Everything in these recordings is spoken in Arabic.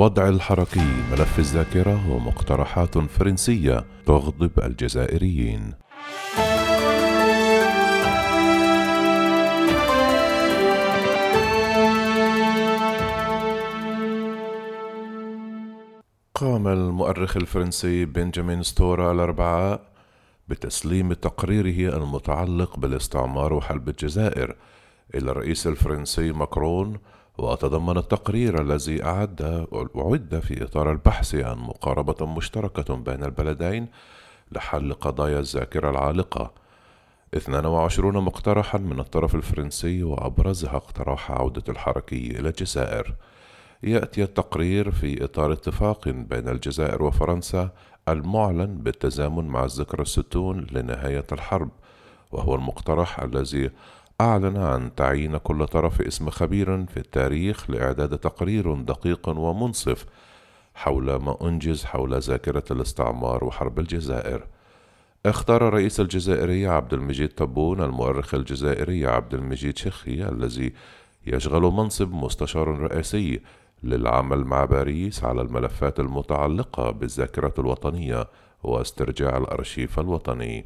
وضع الحركي ملف الذاكرة ومقترحات فرنسية تغضب الجزائريين. قام المؤرخ الفرنسي بنجامين ستورا الأربعاء بتسليم تقريره المتعلق بالاستعمار وحلب الجزائر إلى الرئيس الفرنسي ماكرون وتضمن التقرير الذي أعد أعد في إطار البحث عن مقاربة مشتركة بين البلدين لحل قضايا الذاكرة العالقة. 22 مقترحا من الطرف الفرنسي وأبرزها اقتراح عودة الحركي إلى الجزائر. يأتي التقرير في إطار اتفاق بين الجزائر وفرنسا المعلن بالتزامن مع الذكرى الستون لنهاية الحرب وهو المقترح الذي أعلن عن تعيين كل طرف اسم خبير في التاريخ لإعداد تقرير دقيق ومنصف حول ما أنجز حول ذاكرة الاستعمار وحرب الجزائر. اختار الرئيس الجزائري عبد المجيد تبون المؤرخ الجزائري عبد المجيد شخي الذي يشغل منصب مستشار رئيسي للعمل مع باريس على الملفات المتعلقة بالذاكرة الوطنية واسترجاع الأرشيف الوطني.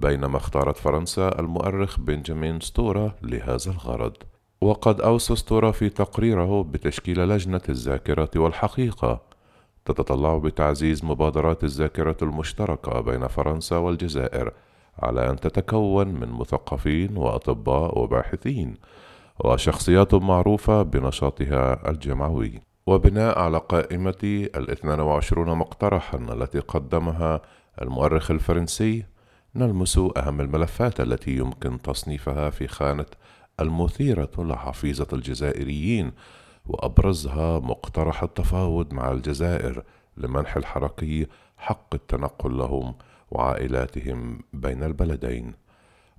بينما اختارت فرنسا المؤرخ بنجامين ستورا لهذا الغرض. وقد أوصى ستورا في تقريره بتشكيل لجنة الذاكرة والحقيقة تتطلع بتعزيز مبادرات الذاكرة المشتركة بين فرنسا والجزائر على أن تتكون من مثقفين وأطباء وباحثين وشخصيات معروفة بنشاطها الجمعوي. وبناء على قائمة الاثنان وعشرون مقترحا التي قدمها المؤرخ الفرنسي نلمس أهم الملفات التي يمكن تصنيفها في خانة المثيرة لحفيظة الجزائريين وأبرزها مقترح التفاوض مع الجزائر لمنح الحركي حق التنقل لهم وعائلاتهم بين البلدين.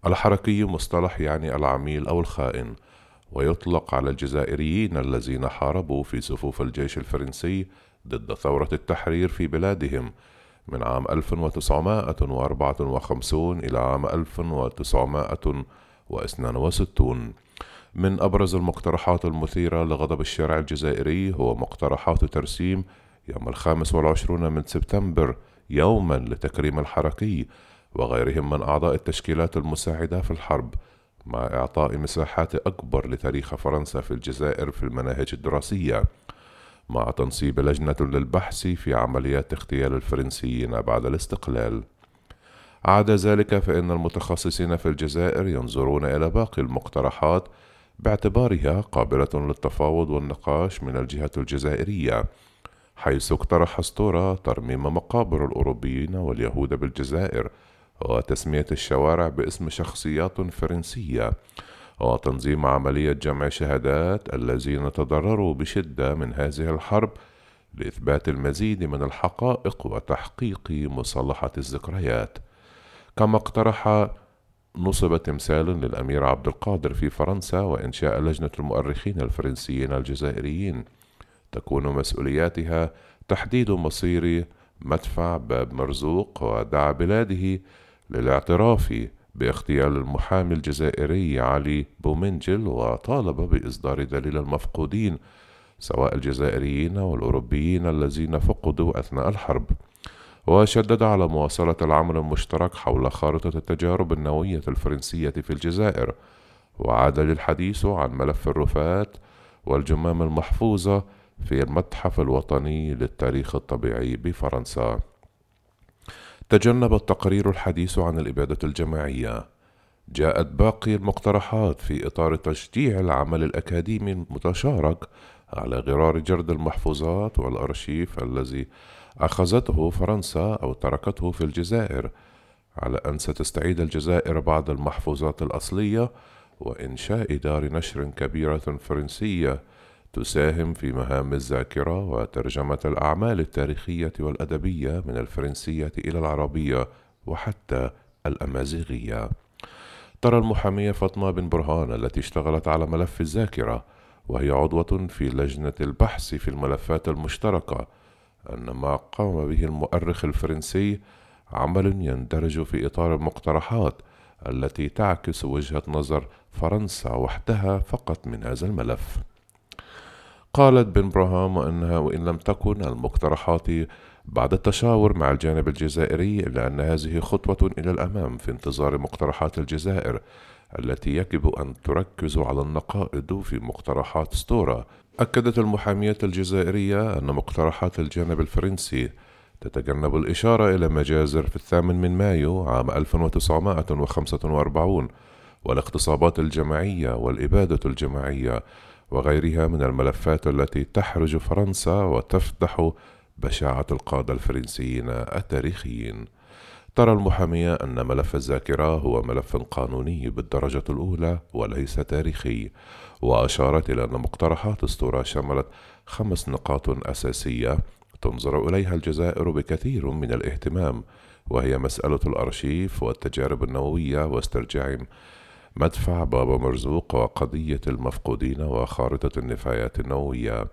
الحركي مصطلح يعني العميل أو الخائن، ويطلق على الجزائريين الذين حاربوا في صفوف الجيش الفرنسي ضد ثورة التحرير في بلادهم من عام 1954 إلى عام 1962 من أبرز المقترحات المثيرة لغضب الشارع الجزائري هو مقترحات ترسيم يوم الخامس والعشرون من سبتمبر يوما لتكريم الحركي وغيرهم من أعضاء التشكيلات المساعدة في الحرب مع إعطاء مساحات أكبر لتاريخ فرنسا في الجزائر في المناهج الدراسية. مع تنصيب لجنة للبحث في عمليات اغتيال الفرنسيين بعد الاستقلال. عدا ذلك فإن المتخصصين في الجزائر ينظرون إلى باقي المقترحات باعتبارها قابلة للتفاوض والنقاش من الجهة الجزائرية، حيث اقترح ستورا ترميم مقابر الأوروبيين واليهود بالجزائر وتسمية الشوارع باسم شخصيات فرنسية وتنظيم عملية جمع شهادات الذين تضرروا بشدة من هذه الحرب لإثبات المزيد من الحقائق وتحقيق مصالحة الذكريات. كما اقترح نصب تمثال للأمير عبد القادر في فرنسا وإنشاء لجنة المؤرخين الفرنسيين الجزائريين. تكون مسؤولياتها تحديد مصير مدفع باب مرزوق ودعا بلاده للاعتراف باغتيال المحامي الجزائري علي بومنجل وطالب بإصدار دليل المفقودين سواء الجزائريين والأوروبيين الذين فقدوا أثناء الحرب. وشدد على مواصلة العمل المشترك حول خارطة التجارب النووية الفرنسية في الجزائر. وعاد للحديث عن ملف الرفات والجمام المحفوظة في المتحف الوطني للتاريخ الطبيعي بفرنسا. تجنب التقرير الحديث عن الإبادة الجماعية. جاءت باقي المقترحات في إطار تشجيع العمل الأكاديمي المتشارك على غرار جرد المحفوظات والأرشيف الذي أخذته فرنسا أو تركته في الجزائر. على أن ستستعيد الجزائر بعض المحفوظات الأصلية وإنشاء دار نشر كبيرة فرنسية. تساهم في مهام الذاكرة وترجمة الأعمال التاريخية والأدبية من الفرنسية إلى العربية وحتى الأمازيغية. ترى المحامية فاطمة بن برهان التي اشتغلت على ملف الذاكرة وهي عضوة في لجنة البحث في الملفات المشتركة أن ما قام به المؤرخ الفرنسي عمل يندرج في إطار المقترحات التي تعكس وجهة نظر فرنسا وحدها فقط من هذا الملف. قالت بن براهام وإنها وإن لم تكن المقترحات بعد التشاور مع الجانب الجزائري إلا أن هذه خطوة إلى الأمام في انتظار مقترحات الجزائر التي يجب أن تركز على النقائض في مقترحات ستورا. أكدت المحامية الجزائرية أن مقترحات الجانب الفرنسي تتجنب الإشارة إلى مجازر في الثامن من مايو عام 1945 والاغتصابات الجماعية والإبادة الجماعية وغيرها من الملفات التي تحرج فرنسا وتفتح بشاعة القادة الفرنسيين التاريخيين. ترى المحامية أن ملف الذاكرة هو ملف قانوني بالدرجة الأولى وليس تاريخي وأشارت إلى أن مقترحات أسطورة شملت خمس نقاط أساسية تنظر إليها الجزائر بكثير من الاهتمام وهي مسألة الأرشيف والتجارب النووية واسترجاع مدفع بابا مرزوق وقضية المفقودين وخارطة النفايات النووية.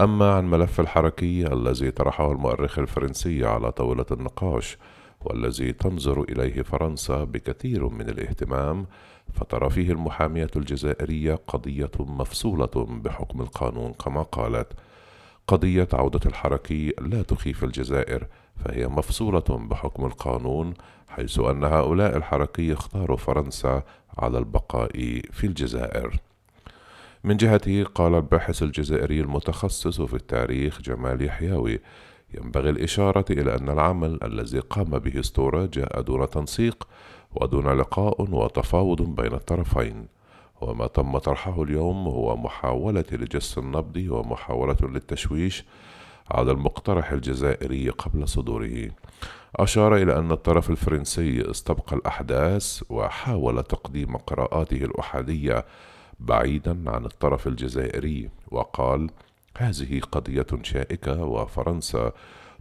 أما عن ملف الحركي الذي طرحه المؤرخ الفرنسي على طاولة النقاش والذي تنظر إليه فرنسا بكثير من الاهتمام فترى فيه المحامية الجزائرية قضية مفصولة بحكم القانون كما قالت. قضية عودة الحركي لا تخيف الجزائر فهي مفصولة بحكم القانون حيث أن هؤلاء الحركي اختاروا فرنسا على البقاء في الجزائر. من جهته قال الباحث الجزائري المتخصص في التاريخ جمال يحيوي ينبغي الإشارة إلى أن العمل الذي قام به ستورا جاء دون تنسيق ودون لقاء وتفاوض بين الطرفين. وما تم طرحه اليوم هو محاولة لجس النبض ومحاولة للتشويش على المقترح الجزائري قبل صدوره. أشار إلى أن الطرف الفرنسي استبقى الأحداث وحاول تقديم قراءاته الأحادية بعيدا عن الطرف الجزائري وقال هذه قضية شائكة وفرنسا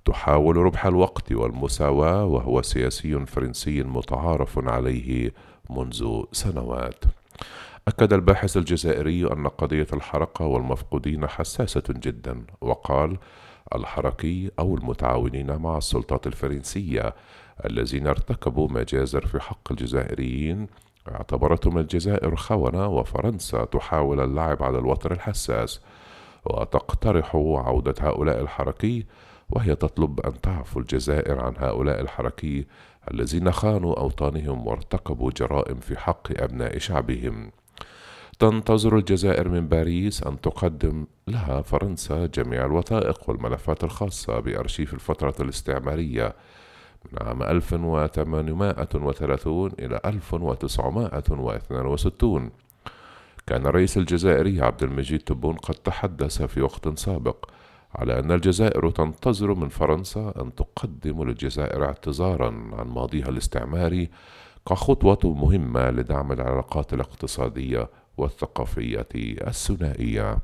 تحاول ربح الوقت والمساواة وهو سياسي فرنسي متعارف عليه منذ سنوات أكد الباحث الجزائري أن قضية الحركة والمفقودين حساسة جدا وقال الحركي أو المتعاونين مع السلطات الفرنسية الذين ارتكبوا مجازر في حق الجزائريين اعتبرتهم الجزائر خونة وفرنسا تحاول اللعب على الوتر الحساس وتقترح عودة هؤلاء الحركي وهي تطلب أن تعفو الجزائر عن هؤلاء الحركي الذين خانوا أوطانهم وارتكبوا جرائم في حق أبناء شعبهم. تنتظر الجزائر من باريس أن تقدم لها فرنسا جميع الوثائق والملفات الخاصة بأرشيف الفترة الاستعمارية من عام 1830 إلى 1962 كان الرئيس الجزائري عبد المجيد تبون قد تحدث في وقت سابق على أن الجزائر تنتظر من فرنسا أن تقدم للجزائر اعتذارا عن ماضيها الاستعماري كخطوة مهمة لدعم العلاقات الاقتصادية والثقافية الثنائية.